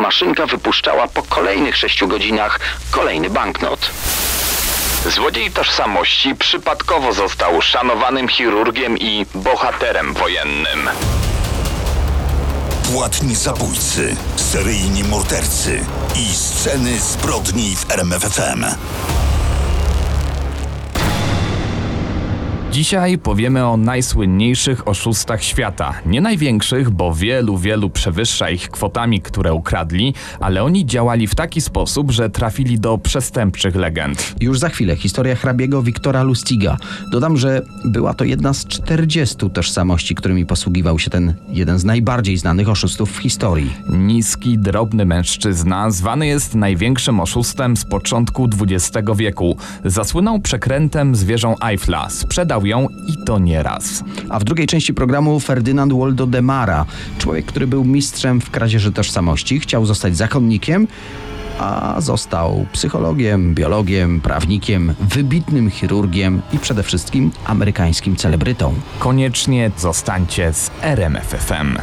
maszynka wypuszczała po kolejnych sześciu godzinach kolejny banknot. Złodziej tożsamości przypadkowo został szanowanym chirurgiem i bohaterem wojennym. Płatni zabójcy, seryjni mordercy i sceny zbrodni w RMFFM. Dzisiaj powiemy o najsłynniejszych oszustach świata. Nie największych, bo wielu, wielu przewyższa ich kwotami, które ukradli, ale oni działali w taki sposób, że trafili do przestępczych legend. Już za chwilę historia hrabiego Wiktora Lustiga. Dodam, że była to jedna z 40 tożsamości, którymi posługiwał się ten jeden z najbardziej znanych oszustów w historii. Niski, drobny mężczyzna zwany jest największym oszustem z początku XX wieku. Zasłynął przekrętem z wieżą Eiffla. Sprzedał ją i to nie raz. A w drugiej części programu Ferdynand Waldo de Mara, człowiek, który był mistrzem w kradzieży tożsamości, chciał zostać zakonnikiem, a został psychologiem, biologiem, prawnikiem, wybitnym chirurgiem i przede wszystkim amerykańskim celebrytą. Koniecznie zostańcie z RMFFM.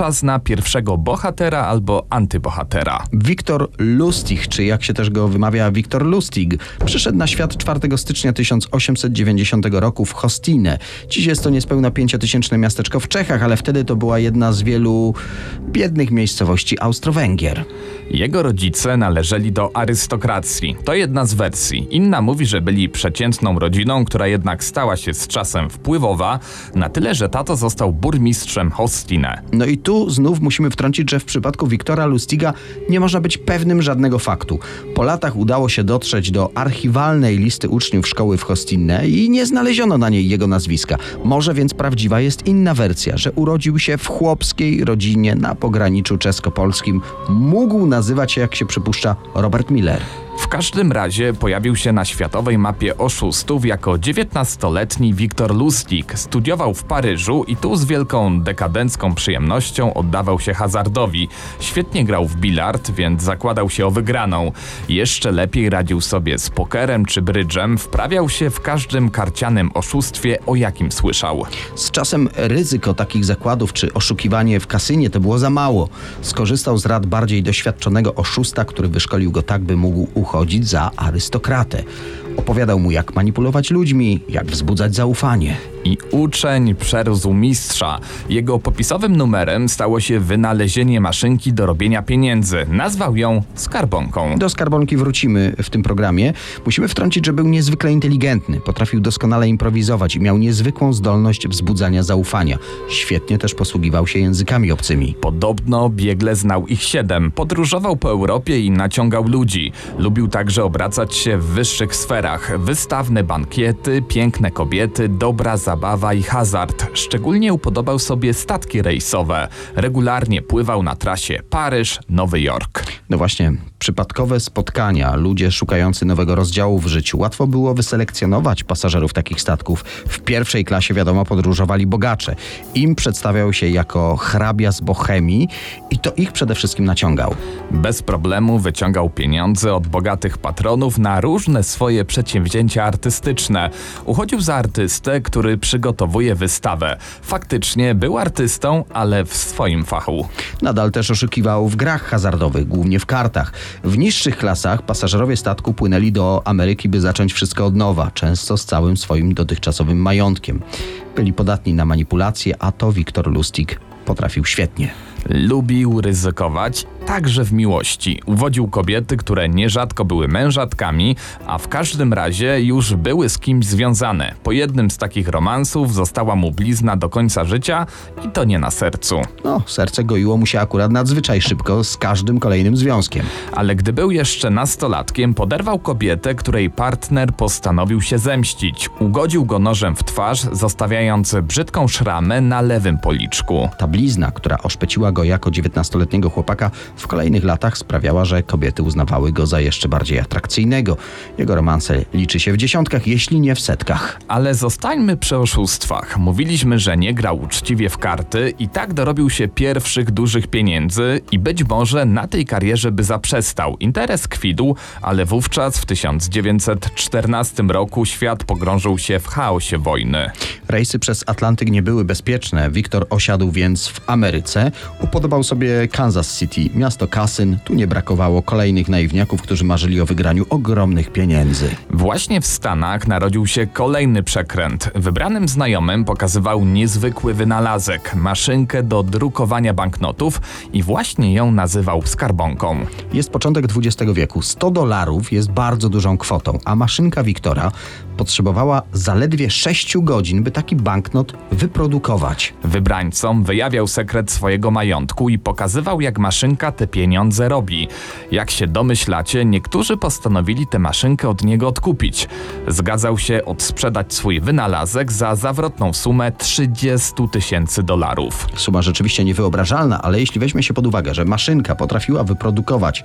Czas na pierwszego bohatera albo antybohatera. Wiktor Lustig, czy jak się też go wymawia, Wiktor Lustig, przyszedł na świat 4 stycznia 1890 roku w Hostinę. Dziś jest to niespełna pięciotysięczne miasteczko w Czechach, ale wtedy to była jedna z wielu biednych miejscowości Austro-Węgier. Jego rodzice należeli do arystokracji. To jedna z wersji. Inna mówi, że byli przeciętną rodziną, która jednak stała się z czasem wpływowa, na tyle, że tato został burmistrzem Hostinę. No i tu znów musimy wtrącić, że w przypadku Wiktora Lustiga nie można być pewnym żadnego faktu. Po latach udało się dotrzeć do archiwalnej listy uczniów szkoły w Hostinne i nie znaleziono na niej jego nazwiska. Może więc prawdziwa jest inna wersja, że urodził się w chłopskiej rodzinie na pograniczu czesko-polskim. Mógł nazywać się, jak się przypuszcza, Robert Miller. W każdym razie pojawił się na światowej mapie oszustów jako 19-letni Wiktor Lustig. Studiował w Paryżu i tu z wielką dekadencką przyjemnością oddawał się hazardowi. Świetnie grał w bilard, więc zakładał się o wygraną. Jeszcze lepiej radził sobie z pokerem czy brydżem, wprawiał się w każdym karcianym oszustwie, o jakim słyszał. Z czasem ryzyko takich zakładów czy oszukiwanie w kasynie to było za mało. Skorzystał z rad bardziej doświadczonego oszusta, który wyszkolił go tak, by mógł uchodzić za arystokratę. Opowiadał mu, jak manipulować ludźmi, jak wzbudzać zaufanie. I uczeń przerósł mistrza. Jego popisowym numerem stało się wynalezienie maszynki do robienia pieniędzy. Nazwał ją skarbonką. Do skarbonki wrócimy w tym programie. Musimy wtrącić, że był niezwykle inteligentny, potrafił doskonale improwizować i miał niezwykłą zdolność wzbudzania zaufania. Świetnie też posługiwał się językami obcymi. Podobno biegle znał ich siedem. Podróżował po Europie i naciągał ludzi. Lubił także obracać się w wyższych sferach. Wystawne bankiety, piękne kobiety, dobra zabawa i hazard. Szczególnie upodobał sobie statki rejsowe. Regularnie pływał na trasie Paryż-Nowy Jork. No właśnie, przypadkowe spotkania, ludzie szukający nowego rozdziału w życiu. Łatwo było wyselekcjonować pasażerów takich statków. W pierwszej klasie, wiadomo, podróżowali bogacze. Im przedstawiał się jako hrabia z Bochemii i to ich przede wszystkim naciągał. Bez problemu wyciągał pieniądze od bogatych patronów na różne swoje przedsięwzięcia artystyczne. Uchodził za artystę, który przygotowuje wystawę. Faktycznie był artystą, ale w swoim fachu. Nadal też oszukiwał w grach hazardowych, głównie w kartach. W niższych klasach pasażerowie statku płynęli do Ameryki, by zacząć wszystko od nowa, często z całym swoim dotychczasowym majątkiem. Byli podatni na manipulacje, a to Wiktor Lustig potrafił świetnie. Lubił ryzykować, także w miłości. Uwodził kobiety, które nierzadko były mężatkami, a w każdym razie już były z kimś związane. Po jednym z takich romansów została mu blizna do końca życia i to nie na sercu. No, serce goiło mu się akurat nadzwyczaj szybko z każdym kolejnym związkiem. Ale gdy był jeszcze nastolatkiem, poderwał kobietę, której partner postanowił się zemścić. Ugodził go nożem w twarz, zostawiając brzydką szramę na lewym policzku. Ta blizna, która oszpeciła go jako 19-letniego chłopaka, w kolejnych latach sprawiała, że kobiety uznawały go za jeszcze bardziej atrakcyjnego. Jego romanse liczy się w dziesiątkach, jeśli nie w setkach. Ale zostańmy przy oszustwach. Mówiliśmy, że nie grał uczciwie w karty i tak dorobił się pierwszych dużych pieniędzy i być może na tej karierze by zaprzestał. Interes kwitł, ale wówczas w 1914 roku świat pogrążył się w chaosie wojny. Rejsy przez Atlantyk nie były bezpieczne. Wiktor osiadł więc w Ameryce. Upodobał sobie Kansas City, miasto kasyn. Tu nie brakowało kolejnych naiwniaków, którzy marzyli o wygraniu ogromnych pieniędzy. Właśnie w Stanach narodził się kolejny przekręt. Wybranym znajomym pokazywał niezwykły wynalazek maszynkę do drukowania banknotów i właśnie ją nazywał skarbonką. Jest początek XX wieku. 100 dolarów jest bardzo dużą kwotą, a maszynka Wiktora potrzebowała zaledwie 6 godzin, by taki banknot wyprodukować. Wybrańcom wyjawiał sekret swojego majątku i pokazywał, jak maszynka te pieniądze robi. Jak się domyślacie, niektórzy postanowili tę maszynkę od niego odkupić. Zgadzał się odsprzedać swój wynalazek za zawrotną sumę 30 tysięcy dolarów. Suma rzeczywiście niewyobrażalna, ale jeśli weźmie się pod uwagę, że maszynka potrafiła wyprodukować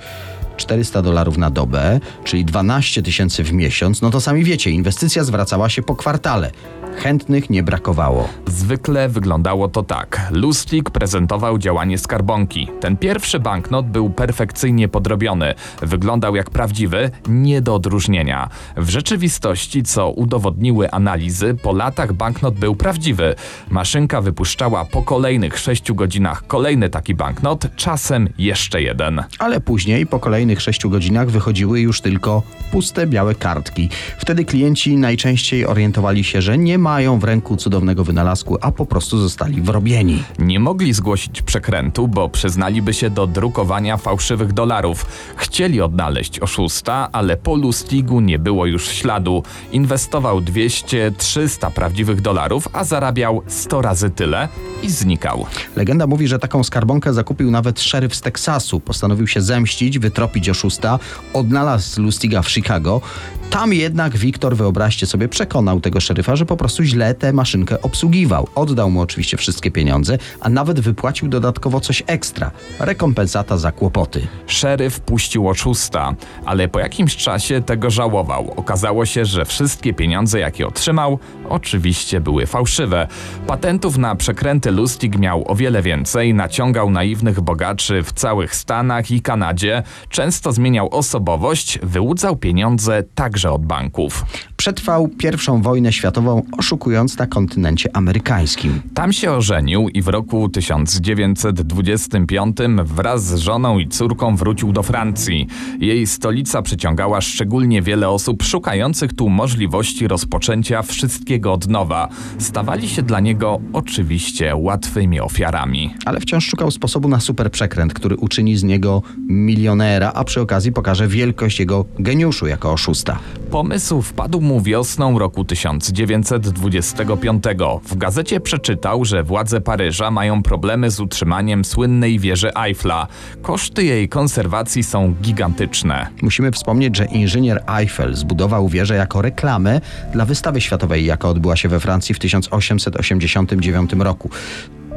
400 dolarów na dobę, czyli 12 tysięcy w miesiąc, no to sami wiecie, inwestycja zwracała się po kwartale. Chętnych nie brakowało. Zwykle wyglądało to tak. Lustig prezentował działanie skarbonki. Ten pierwszy banknot był perfekcyjnie podrobiony. Wyglądał jak prawdziwy, nie do odróżnienia. W rzeczywistości, co udowodniły analizy, po latach banknot był prawdziwy. Maszynka wypuszczała po kolejnych 6 godzinach kolejny taki banknot, czasem jeszcze jeden. Ale później, po kolejnych 6 godzinach, wychodziły już tylko puste białe kartki. Wtedy klienci najczęściej orientowali się, że nie mają w ręku cudownego wynalazku, a po prostu zostali wrobieni. Nie mogli zgłosić przekrętu, bo przyznaliby się do drukowania fałszywych dolarów. Chcieli odnaleźć oszusta, ale po Lustigu nie było już śladu. Inwestował 200-300 prawdziwych dolarów, a zarabiał 100 razy tyle i znikał. Legenda mówi, że taką skarbonkę zakupił nawet szeryf z Teksasu. Postanowił się zemścić, wytropić oszusta, odnalazł Lustiga w Chicago. Tam jednak Wiktor, wyobraźcie sobie, przekonał tego szeryfa, że po prostu źle tę maszynkę obsługiwał. Oddał mu oczywiście wszystkie pieniądze, a nawet wypłacił dodatkowo coś ekstra. Rekompensata za kłopoty. Szeryf puścił oszusta, ale po jakimś czasie tego żałował. Okazało się, że wszystkie pieniądze, jakie otrzymał, oczywiście były fałszywe. Patentów na przekręty Lustig miał o wiele więcej, naciągał naiwnych bogaczy w całych Stanach i Kanadzie, często zmieniał osobowość, wyłudzał pieniądze także od banków. Przetrwał pierwszą wojnę światową, oszukując na kontynencie amerykańskim. Tam się ożenił i w roku 1925 wraz z żoną i córką wrócił do Francji. Jej stolica przyciągała szczególnie wiele osób szukających tu możliwości rozpoczęcia wszystkiego od nowa. Stawali się dla niego oczywiście łatwymi ofiarami. Ale wciąż szukał sposobu na super przekręt, który uczyni z niego milionera, a przy okazji pokaże wielkość jego geniuszu jako oszusta. Pomysł wpadł mu wiosną roku 1925. W gazecie przeczytał, że władze Paryża mają problemy z utrzymaniem słynnej wieży Eiffla. Koszty jej konserwacji są gigantyczne. Musimy wspomnieć, że inżynier Eiffel zbudował wieżę jako reklamę dla wystawy światowej, odbyła się we Francji w 1889 roku.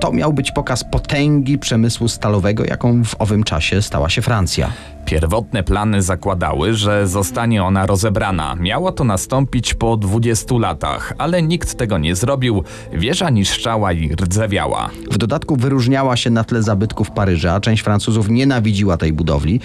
To miał być pokaz potęgi przemysłu stalowego, jaką w owym czasie stała się Francja. Pierwotne plany zakładały, że zostanie ona rozebrana. Miało to nastąpić po 20 latach, ale nikt tego nie zrobił. Wieża niszczała i rdzewiała. W dodatku wyróżniała się na tle zabytków Paryża, część Francuzów nienawidziła tej budowli,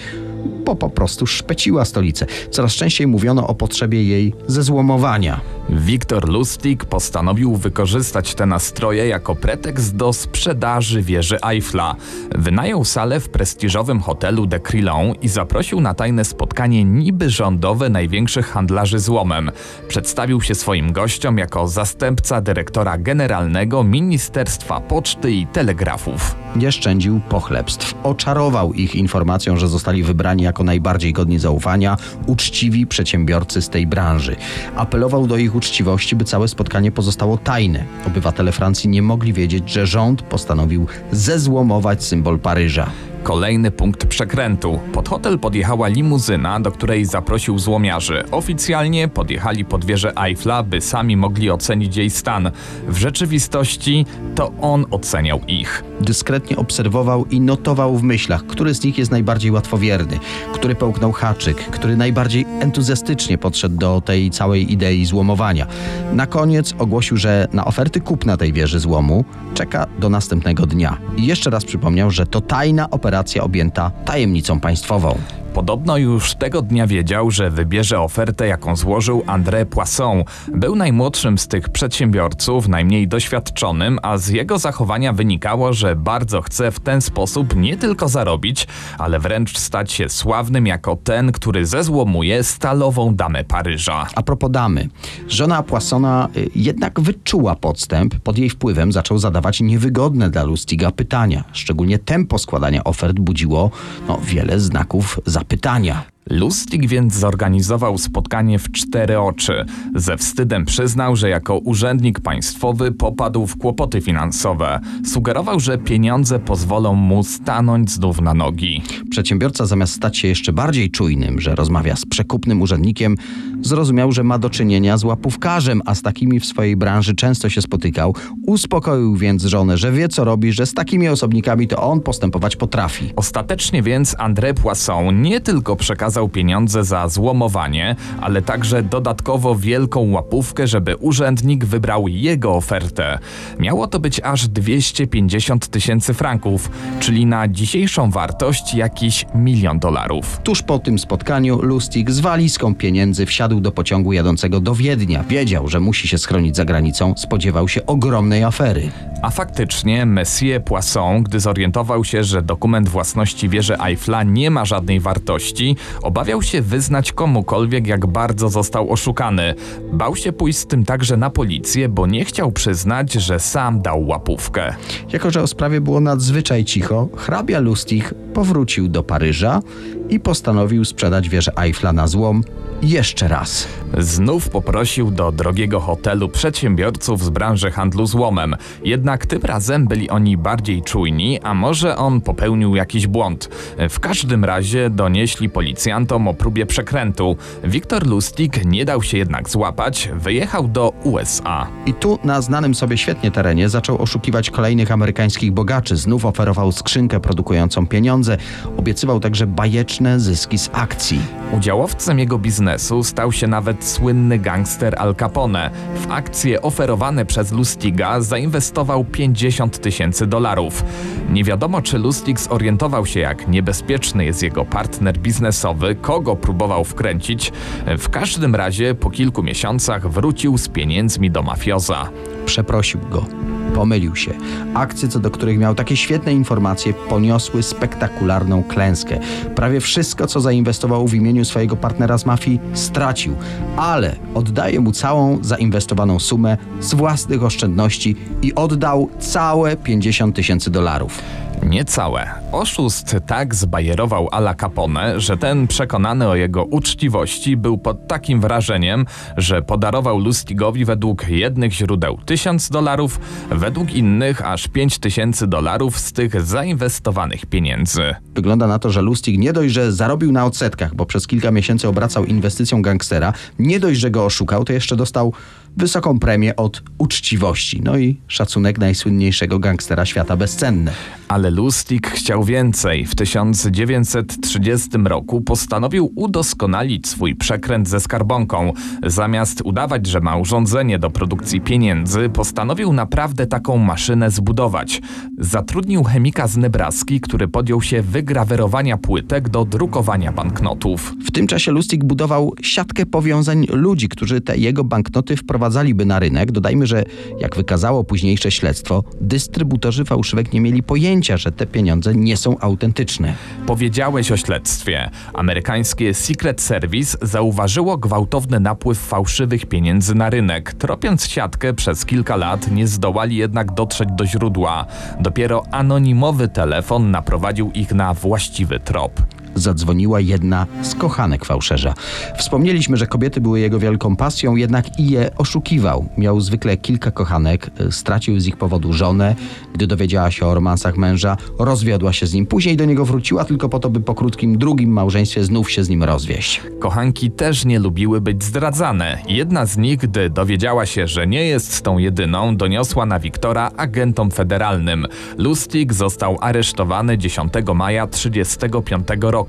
bo po prostu szpeciła stolicę. Coraz częściej mówiono o potrzebie jej zezłomowania. Wiktor Lustig postanowił wykorzystać te nastroje jako pretekst do sprzedaży wieży Eiffla. Wynajął salę w prestiżowym hotelu de Crillon i zaprosił na tajne spotkanie niby rządowe największych handlarzy złomem. Przedstawił się swoim gościom jako zastępca dyrektora generalnego Ministerstwa Poczty i Telegrafów. Nie szczędził pochlebstw. Oczarował ich informacją, że zostali wybrani jako najbardziej godni zaufania, uczciwi przedsiębiorcy z tej branży. Apelował do ich uczciwości, by całe spotkanie pozostało tajne. Obywatele Francji nie mogli wiedzieć, że rząd postanowił zezłomować symbol Paryża. Kolejny punkt przekrętu. Pod hotel podjechała limuzyna, do której zaprosił złomiarzy. Oficjalnie podjechali pod wieżę Eiffla, by sami mogli ocenić jej stan. W rzeczywistości to on oceniał ich. Dyskretnie obserwował i notował w myślach, który z nich jest najbardziej łatwowierny, który połknął haczyk, który najbardziej entuzjastycznie podszedł do tej całej idei złomowania. Na koniec ogłosił, że na oferty kupna tej wieży złomu czeka do następnego dnia. I jeszcze raz przypomniał, że to tajna operacja objęta tajemnicą państwową. Podobno już tego dnia wiedział, że wybierze ofertę, jaką złożył André Poisson. Był najmłodszym z tych przedsiębiorców, najmniej doświadczonym, a z jego zachowania wynikało, że bardzo chce w ten sposób nie tylko zarobić, ale wręcz stać się sławnym jako ten, który zezłomuje stalową damę Paryża. A propos damy, żona Poissona y, jednak wyczuła podstęp, pod jej wpływem zaczął zadawać niewygodne dla Lustiga pytania. Szczególnie tempo składania ofert budziło no, wiele znaków zapytania pytania. Lustig więc zorganizował spotkanie w cztery oczy. Ze wstydem przyznał, że jako urzędnik państwowy popadł w kłopoty finansowe. Sugerował, że pieniądze pozwolą mu stanąć znów na nogi. Przedsiębiorca zamiast stać się jeszcze bardziej czujnym, że rozmawia z przekupnym urzędnikiem, zrozumiał, że ma do czynienia z łapówkarzem, a z takimi w swojej branży często się spotykał. Uspokoił więc żonę, że wie co robi, że z takimi osobnikami to on postępować potrafi. Ostatecznie więc André Poisson nie tylko przekazał pieniądze za złomowanie, ale także dodatkowo wielką łapówkę, żeby urzędnik wybrał jego ofertę. Miało to być aż 250 tysięcy franków, czyli na dzisiejszą wartość jakiś milion dolarów. Tuż po tym spotkaniu Lustig z walizką pieniędzy wsiadł do pociągu jadącego do Wiednia. Wiedział, że musi się schronić za granicą, spodziewał się ogromnej afery. A faktycznie Monsieur Poisson, gdy zorientował się, że dokument własności wieży Eiffla nie ma żadnej wartości, obawiał się wyznać komukolwiek, jak bardzo został oszukany. Bał się pójść z tym także na policję, bo nie chciał przyznać, że sam dał łapówkę. Jako, że o sprawie było nadzwyczaj cicho, hrabia Lustig powrócił do Paryża i postanowił sprzedać wieżę Eiffla na złom jeszcze raz. Znów poprosił do drogiego hotelu przedsiębiorców z branży handlu złomem. Jednak tym razem byli oni bardziej czujni, a może on popełnił jakiś błąd. W każdym razie donieśli policjantom o próbie przekrętu. Wiktor Lustig nie dał się jednak złapać, wyjechał do USA. I tu na znanym sobie świetnie terenie zaczął oszukiwać kolejnych amerykańskich bogaczy. Znów oferował skrzynkę produkującą pieniądze. Obiecywał także bajeczne zyski z akcji. Udziałowcem jego biznesu stał się nawet słynny gangster Al Capone. W akcje oferowane przez Lustiga zainwestował 50 tysięcy dolarów. Nie wiadomo, czy Lustig zorientował się, jak niebezpieczny jest jego partner biznesowy, kogo próbował wkręcić. W każdym razie po kilku miesiącach wrócił z pieniędzmi do mafioza. Przeprosił go. Pomylił się. Akcje, co do których miał takie świetne informacje, poniosły spektakularną klęskę. Prawie wszystko, co zainwestował w imieniu swojego partnera z mafii, stracił, ale oddaje mu całą zainwestowaną sumę z własnych oszczędności i oddał całe 50 tysięcy dolarów. Niecałe. Oszust tak zbajerował Ala Capone, że ten przekonany o jego uczciwości był pod takim wrażeniem, że podarował Lustigowi według jednych źródeł 1000 dolarów, według innych aż 5000 dolarów z tych zainwestowanych pieniędzy. Wygląda na to, że Lustig nie dość, że zarobił na odsetkach, bo przez kilka miesięcy obracał inwestycją gangstera, nie dość, że go oszukał, to jeszcze dostał wysoką premię od uczciwości. No i szacunek najsłynniejszego gangstera świata bezcenne. Ale Lustig chciał więcej. W 1930 roku postanowił udoskonalić swój przekręt ze skarbonką. Zamiast udawać, że ma urządzenie do produkcji pieniędzy, postanowił naprawdę taką maszynę zbudować. Zatrudnił chemika z Nebraski, który podjął się wygrawerowania płytek do drukowania banknotów. W tym czasie Lustig budował siatkę powiązań ludzi, którzy te jego banknoty wprowadzaliby na rynek. Dodajmy, że jak wykazało późniejsze śledztwo, dystrybutorzy fałszywek nie mieli pojęcia, że te pieniądze nie są autentyczne. Powiedziałeś o śledztwie. Amerykańskie Secret Service zauważyło gwałtowny napływ fałszywych pieniędzy na rynek. Tropiąc siatkę przez kilka lat, nie zdołali jednak dotrzeć do źródła. Dopiero anonimowy telefon naprowadził ich na właściwy trop. Zadzwoniła jedna z kochanek fałszerza. Wspomnieliśmy, że kobiety były jego wielką pasją, jednak i je oszukiwał. Miał zwykle kilka kochanek, y, stracił z ich powodu żonę. Gdy dowiedziała się o romansach męża, rozwiodła się z nim. Później do niego wróciła tylko po to, by po krótkim drugim małżeństwie znów się z nim rozwieść. Kochanki też nie lubiły być zdradzane. Jedna z nich, gdy dowiedziała się, że nie jest tą jedyną, doniosła na Wiktora agentom federalnym. Lustig został aresztowany 10 maja 1935 roku.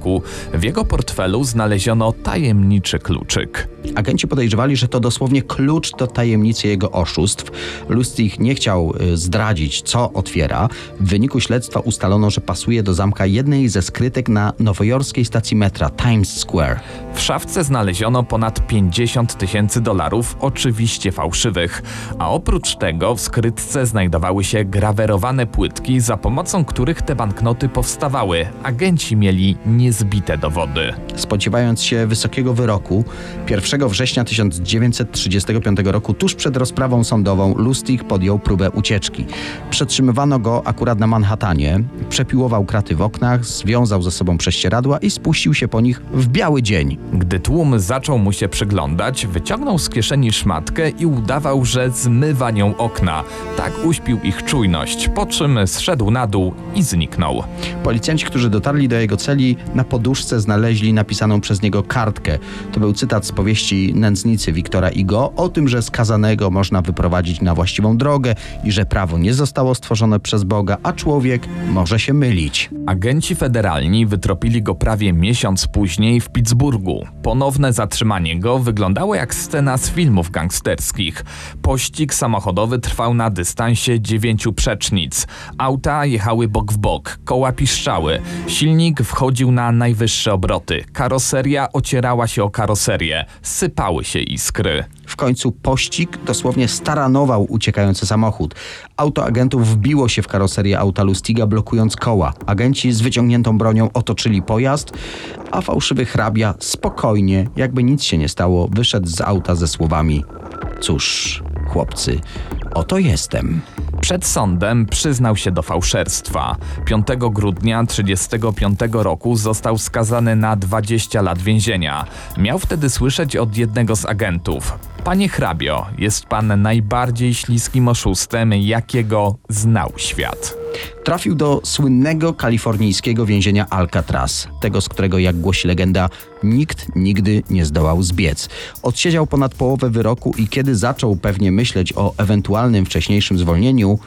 W jego portfelu znaleziono tajemniczy kluczyk. Agenci podejrzewali, że to dosłownie klucz do tajemnicy jego oszustw. Lustig nie chciał y, zdradzić, co otwiera. W wyniku śledztwa ustalono, że pasuje do zamka jednej ze skrytek na nowojorskiej stacji metra Times Square. W szafce znaleziono ponad 50 tysięcy dolarów, oczywiście fałszywych, a oprócz tego w skrytce znajdowały się grawerowane płytki, za pomocą których te banknoty powstawały. Agenci mieli niezbite dowody. Spodziewając się wysokiego wyroku, 1 września 1935 roku, tuż przed rozprawą sądową, Lustig podjął próbę ucieczki. Przetrzymywano go akurat na Manhattanie, przepiłował kraty w oknach, związał ze sobą prześcieradła i spuścił się po nich w biały dzień. Gdy tłum zaczął mu się przyglądać, wyciągnął z kieszeni szmatkę i udawał, że zmywa nią okna. Tak uśpił ich czujność, po czym zszedł na dół i zniknął. Policjanci, którzy dotarli do jego celi, na poduszce znaleźli napisaną przez niego kartkę. To był cytat z powieści Nędznicy Wiktora Igo o tym, że skazanego można wyprowadzić na właściwą drogę i że prawo nie zostało stworzone przez Boga, a człowiek może się mylić. Agenci federalni wytropili go prawie miesiąc później w Pittsburghu. Ponowne zatrzymanie go wyglądało jak scena z filmów gangsterskich. Pościg samochodowy trwał na dystansie dziewięciu przecznic. Auta jechały bok w bok, koła piszczały. Silnik wchodził na najwyższe obroty. Karoseria ocierała się o karoserię. Sypały się iskry. W końcu pościg dosłownie staranował uciekający samochód. Auto agentów wbiło się w karoserię auta Lustiga, blokując koła. Agenci z wyciągniętą bronią otoczyli pojazd, a fałszywy hrabia spokojnie, jakby nic się nie stało, wyszedł z auta ze słowami: Cóż, chłopcy, oto jestem. Przed sądem przyznał się do fałszerstwa. 5 grudnia 1935 roku został skazany na 20 lat więzienia. Miał wtedy słyszeć od jednego z agentów: Panie hrabio, jest pan najbardziej śliskim oszustem, jakiego znał świat. Trafił do słynnego kalifornijskiego więzienia Alcatraz, tego z którego, jak głosi legenda, nikt nigdy nie zdołał zbiec. Odsiedział ponad połowę wyroku i kiedy zaczął pewnie myśleć o ewentualnym wcześniejszym zwolnieniu,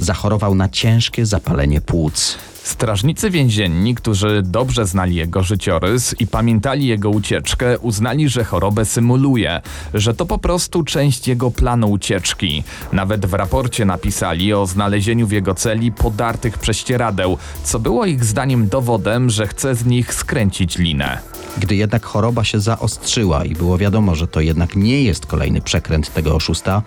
zachorował na ciężkie zapalenie płuc. Strażnicy więzienni, którzy dobrze znali jego życiorys i pamiętali jego ucieczkę, uznali, że chorobę symuluje, że to po prostu część jego planu ucieczki. Nawet w raporcie napisali o znalezieniu w jego celi podartych prześcieradeł, co było ich zdaniem dowodem, że chce z nich skręcić linę. Gdy jednak choroba się zaostrzyła i było wiadomo, że to jednak nie jest kolejny przekręt tego oszusta,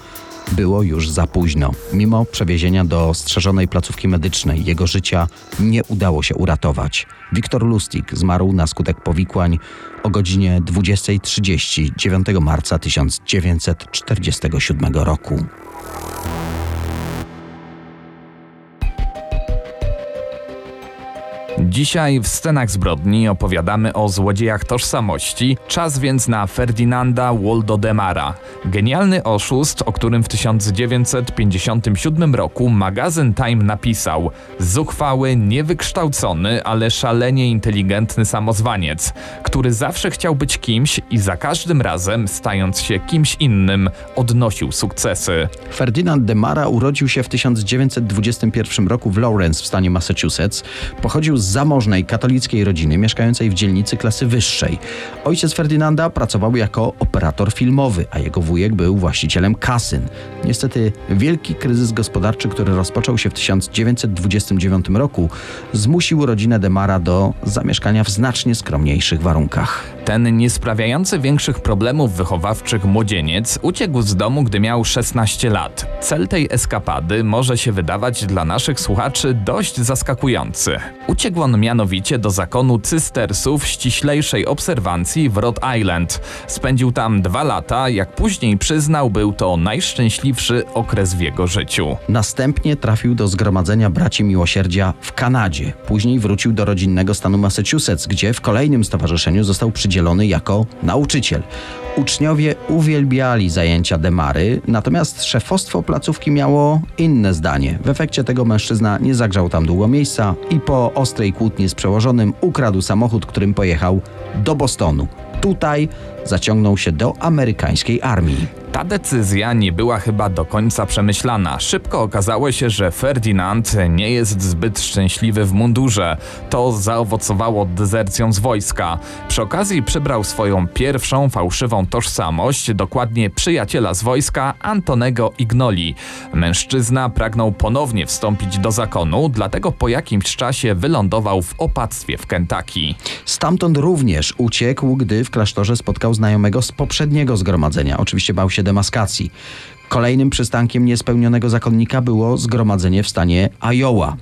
było już za późno. Mimo przewiezienia do strzeżonej placówki medycznej, jego życia nie udało się uratować. Wiktor Lustig zmarł na skutek powikłań o godzinie 20.30 9 marca 1947 roku. Dzisiaj w scenach zbrodni opowiadamy o złodziejach tożsamości, czas więc na Ferdinanda Woldodemara. Genialny oszust, o którym w 1957 roku magazyn Time napisał zuchwały, niewykształcony, ale szalenie inteligentny samozwaniec, który zawsze chciał być kimś i za każdym razem, stając się kimś innym, odnosił sukcesy. Ferdynand de Mara urodził się w 1921 roku w Lawrence w stanie Massachusetts. Pochodził z zamożnej katolickiej rodziny mieszkającej w dzielnicy klasy wyższej. Ojciec Ferdynanda pracował jako operator filmowy, a jego wujek był właścicielem kasyn. Niestety wielki kryzys gospodarczy, który rozpoczął się w 1929 roku, zmusił rodzinę Demara do zamieszkania w znacznie skromniejszych warunkach. Ten nie sprawiający większych problemów wychowawczych młodzieniec uciekł z domu, gdy miał 16 lat. Cel tej eskapady może się wydawać dla naszych słuchaczy dość zaskakujący. Uciekł on mianowicie do zakonu cystersów ściślejszej obserwancji w Rhode Island. Spędził tam dwa lata, jak później przyznał, był to najszczęśliwszy okres w jego życiu. Następnie trafił do Zgromadzenia Braci Miłosierdzia w Kanadzie. Później wrócił do rodzinnego stanu Massachusetts, gdzie w kolejnym stowarzyszeniu został przydzielony jako nauczyciel. Uczniowie uwielbiali zajęcia Demary, natomiast szefostwo placówki miało inne zdanie. W efekcie tego mężczyzna nie zagrzał tam długo miejsca i po ostrej kłótni z przełożonym ukradł samochód, którym pojechał do Bostonu. Tutaj zaciągnął się do amerykańskiej armii. Ta decyzja nie była chyba do końca przemyślana. Szybko okazało się, że Ferdynand nie jest zbyt szczęśliwy w mundurze. To zaowocowało dezercją z wojska. Przy okazji przybrał swoją pierwszą fałszywą tożsamość, dokładnie przyjaciela z wojska Antonego Ignoli. Mężczyzna pragnął ponownie wstąpić do zakonu, dlatego po jakimś czasie wylądował w opactwie w Kentucky. Stamtąd również uciekł, gdy w klasztorze spotkał znajomego z poprzedniego zgromadzenia. Oczywiście bał się demaskacji. Kolejnym przystankiem niespełnionego zakonnika było zgromadzenie w stanie Iowa.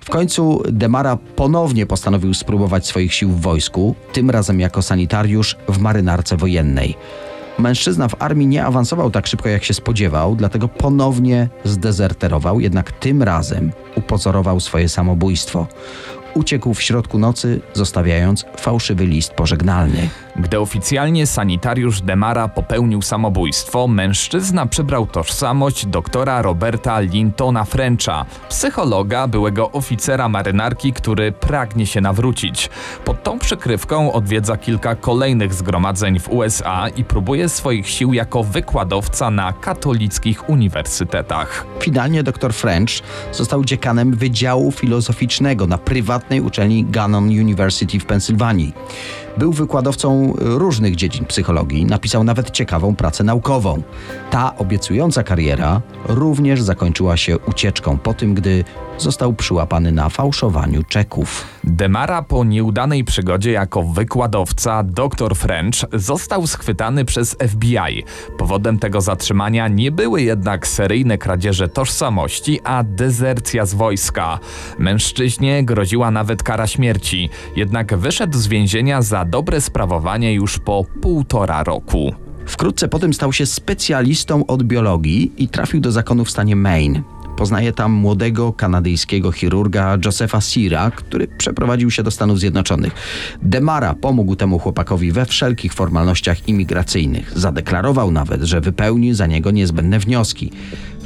W końcu Demara ponownie postanowił spróbować swoich sił w wojsku, tym razem jako sanitariusz w marynarce wojennej. Mężczyzna w armii nie awansował tak szybko, jak się spodziewał, dlatego ponownie zdezerterował, jednak tym razem upozorował swoje samobójstwo. Uciekł w środku nocy, zostawiając fałszywy list pożegnalny. Gdy oficjalnie sanitariusz Demara popełnił samobójstwo, mężczyzna przybrał tożsamość doktora Roberta Lintona Frencha, psychologa, byłego oficera marynarki, który pragnie się nawrócić. Pod tą przykrywką odwiedza kilka kolejnych zgromadzeń w USA i próbuje swoich sił jako wykładowca na katolickich uniwersytetach. Finalnie dr French został dziekanem Wydziału Filozoficznego na prywatnej uczelni Gannon University w Pensylwanii. Był wykładowcą różnych dziedzin psychologii, napisał nawet ciekawą pracę naukową. Ta obiecująca kariera również zakończyła się ucieczką po tym, gdy został przyłapany na fałszowaniu czeków. Demara po nieudanej przygodzie jako wykładowca dr French został schwytany przez FBI. Powodem tego zatrzymania nie były jednak seryjne kradzieże tożsamości, a dezercja z wojska. Mężczyźnie groziła nawet kara śmierci, jednak wyszedł z więzienia za dobre sprawowanie już po półtora roku. Wkrótce potem stał się specjalistą od biologii i trafił do zakonu w stanie Maine. Poznaje tam młodego kanadyjskiego chirurga Josepha Sira, który przeprowadził się do Stanów Zjednoczonych. Demara pomógł temu chłopakowi we wszelkich formalnościach imigracyjnych. Zadeklarował nawet, że wypełni za niego niezbędne wnioski.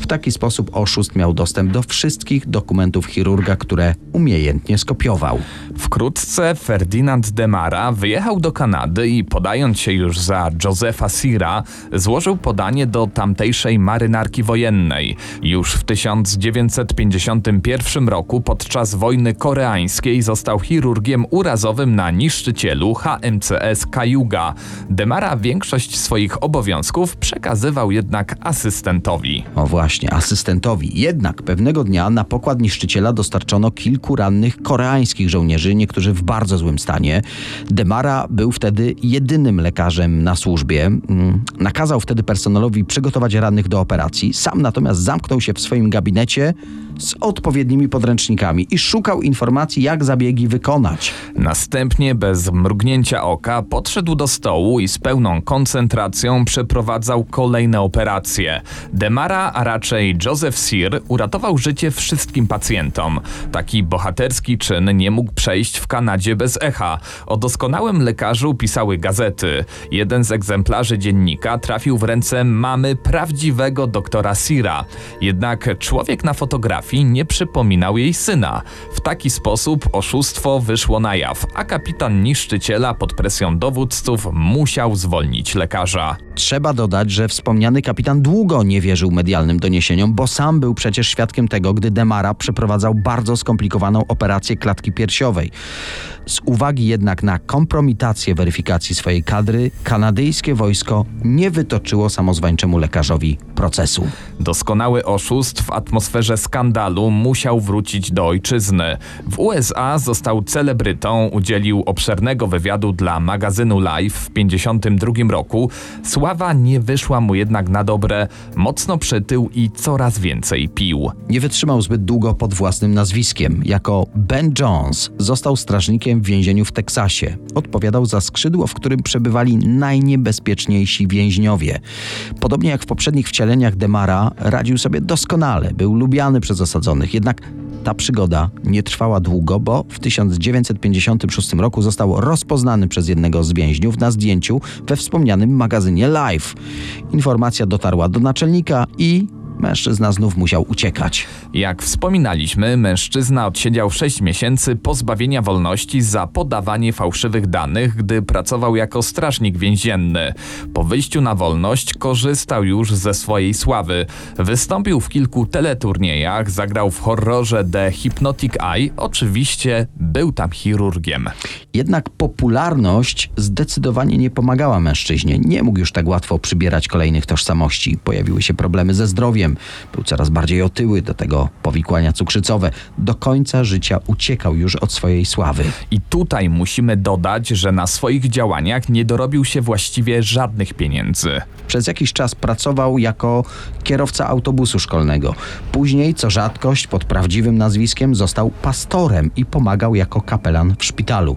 W taki sposób oszust miał dostęp do wszystkich dokumentów chirurga, które umiejętnie skopiował. Wkrótce Ferdynand Demara wyjechał do Kanady i podając się już za Josepha Sira, złożył podanie do tamtejszej marynarki wojennej. Już w 1951 roku podczas wojny koreańskiej został chirurgiem urazowym na niszczycielu HMCS Cayuga. Demara większość swoich obowiązków przekazywał jednak asystentowi. O właśnie, asystentowi. Jednak pewnego dnia na pokład niszczyciela dostarczono kilku rannych koreańskich żołnierzy, niektórzy w bardzo złym stanie. Demara był wtedy jedynym lekarzem na służbie. Mm, Nakazał wtedy personelowi przygotować rannych do operacji. Sam natomiast zamknął się w swoim gabinecie z odpowiednimi podręcznikami i szukał informacji, jak zabiegi wykonać. Następnie, bez mrugnięcia oka, podszedł do stołu i z pełną koncentracją przeprowadzał kolejne operacje. Demara, a raczej Joseph Sear, uratował życie wszystkim pacjentom. Taki bohaterski czyn nie mógł przejść w Kanadzie bez echa. O doskonałym lekarzu pisały gazety. Jeden z egzemplarzy dziennika trafił w ręce mamy prawdziwego doktora Sira. Jednak człowiek na fotografii nie przypominał jej syna. W taki sposób oszustwo wyszło na jaw, a kapitan niszczyciela pod presją dowódców musiał zwolnić lekarza. Trzeba dodać, że wspomniany kapitan długo nie wierzył medialnym doniesieniom, bo sam był przecież świadkiem tego, gdy Demara przeprowadzał bardzo skomplikowaną operację klatki piersiowej. Z uwagi jednak na kompromitację weryfikacji swojej kadry, kanadyjskie wojsko nie wytoczyło samozwańczemu lekarzowi procesu. Doskonały oszust w atmosferze skandalu musiał wrócić do ojczyzny. W USA został celebrytą, udzielił obszernego wywiadu dla magazynu Life w 1952 roku. Sława nie wyszła mu jednak na dobre, mocno przytył i coraz więcej pił. Nie wytrzymał zbyt długo pod własnym nazwiskiem. Jako Ben Jones został strażnikiem w więzieniu w Teksasie. Odpowiadał za skrzydło, w którym przebywali najniebezpieczniejsi więźniowie. Podobnie jak w poprzednich wcieleniach Demara, radził sobie doskonale, był lubiany przez osadzonych. Jednak ta przygoda nie trwała długo, bo w 1956 roku został rozpoznany przez jednego z więźniów na zdjęciu we wspomnianym magazynie Life. Informacja dotarła do naczelnika i mężczyzna znów musiał uciekać. Jak wspominaliśmy, mężczyzna odsiedział 6 miesięcy pozbawienia wolności za podawanie fałszywych danych, gdy pracował jako strażnik więzienny. Po wyjściu na wolność korzystał już ze swojej sławy. Wystąpił w kilku teleturniejach, zagrał w horrorze The Hypnotic Eye, oczywiście był tam chirurgiem. Jednak popularność zdecydowanie nie pomagała mężczyźnie. Nie mógł już tak łatwo przybierać kolejnych tożsamości. Pojawiły się problemy ze zdrowiem. Był coraz bardziej otyły, do tego powikłania cukrzycowe. Do końca życia uciekał już od swojej sławy. I tutaj musimy dodać, że na swoich działaniach nie dorobił się właściwie żadnych pieniędzy. Przez jakiś czas pracował jako kierowca autobusu szkolnego. Później, co rzadkość, pod prawdziwym nazwiskiem został pastorem i pomagał jako kapelan w szpitalu.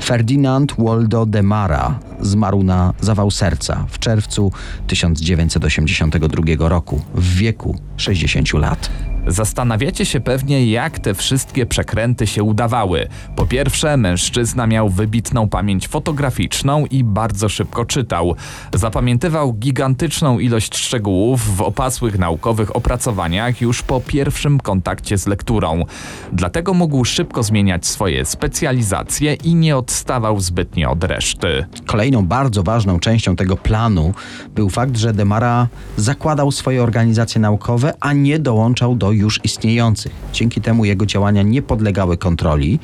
Ferdinand Waldo de Mara zmarł na zawał serca w czerwcu 1982 roku w wieku 60 lat. Zastanawiacie się pewnie, jak te wszystkie przekręty się udawały. Po pierwsze, mężczyzna miał wybitną pamięć fotograficzną i bardzo szybko czytał. Zapamiętywał gigantyczną ilość szczegółów w opasłych naukowych opracowaniach już po pierwszym kontakcie z lekturą. Dlatego mógł szybko zmieniać swoje specjalizacje i nie odstawał zbytnio od reszty. Kolejną bardzo ważną częścią tego planu był fakt, że Demara zakładał swoje organizacje naukowe, a nie dołączał do już istniejących. Dzięki temu jego działania nie podlegały kontroli,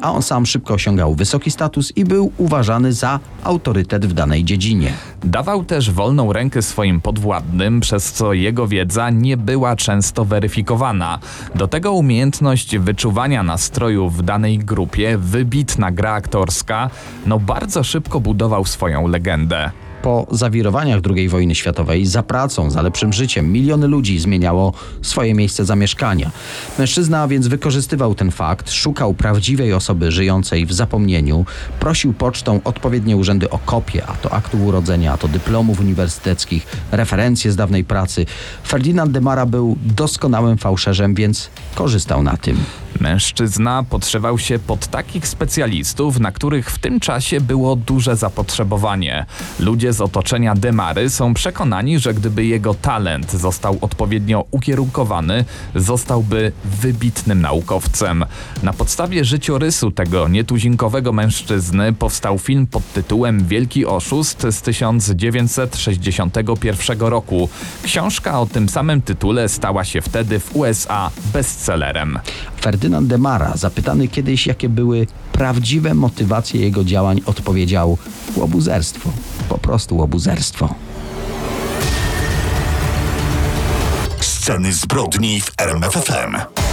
a on sam szybko osiągał wysoki status i był uważany za autorytet w danej dziedzinie. Dawał też wolną rękę swoim podwładnym, przez co jego wiedza nie była często weryfikowana. Do tego umiejętność wyczuwania nastrojów w danej grupie, wybitna gra aktorska, no bardzo szybko budował swoją legendę. Po zawirowaniach II wojny światowej, za pracą, za lepszym życiem, miliony ludzi zmieniało swoje miejsce zamieszkania. Mężczyzna więc wykorzystywał ten fakt, szukał prawdziwej osoby żyjącej w zapomnieniu, prosił pocztą odpowiednie urzędy o kopie, a to aktu urodzenia, a to dyplomów uniwersyteckich, referencje z dawnej pracy. Ferdynand de Mara był doskonałym fałszerzem, więc korzystał na tym. Mężczyzna podszywał się pod takich specjalistów, na których w tym czasie było duże zapotrzebowanie. Ludzie z otoczenia Demary są przekonani, że gdyby jego talent został odpowiednio ukierunkowany, zostałby wybitnym naukowcem. Na podstawie życiorysu tego nietuzinkowego mężczyzny powstał film pod tytułem Wielki Oszust z 1961 roku. Książka o tym samym tytule stała się wtedy w USA bestsellerem. Ferdynand de Mara, zapytany kiedyś, jakie były prawdziwe motywacje jego działań, odpowiedział: łobuzerstwo. Po prostu łobuzerstwo. Sceny zbrodni w RMFFM.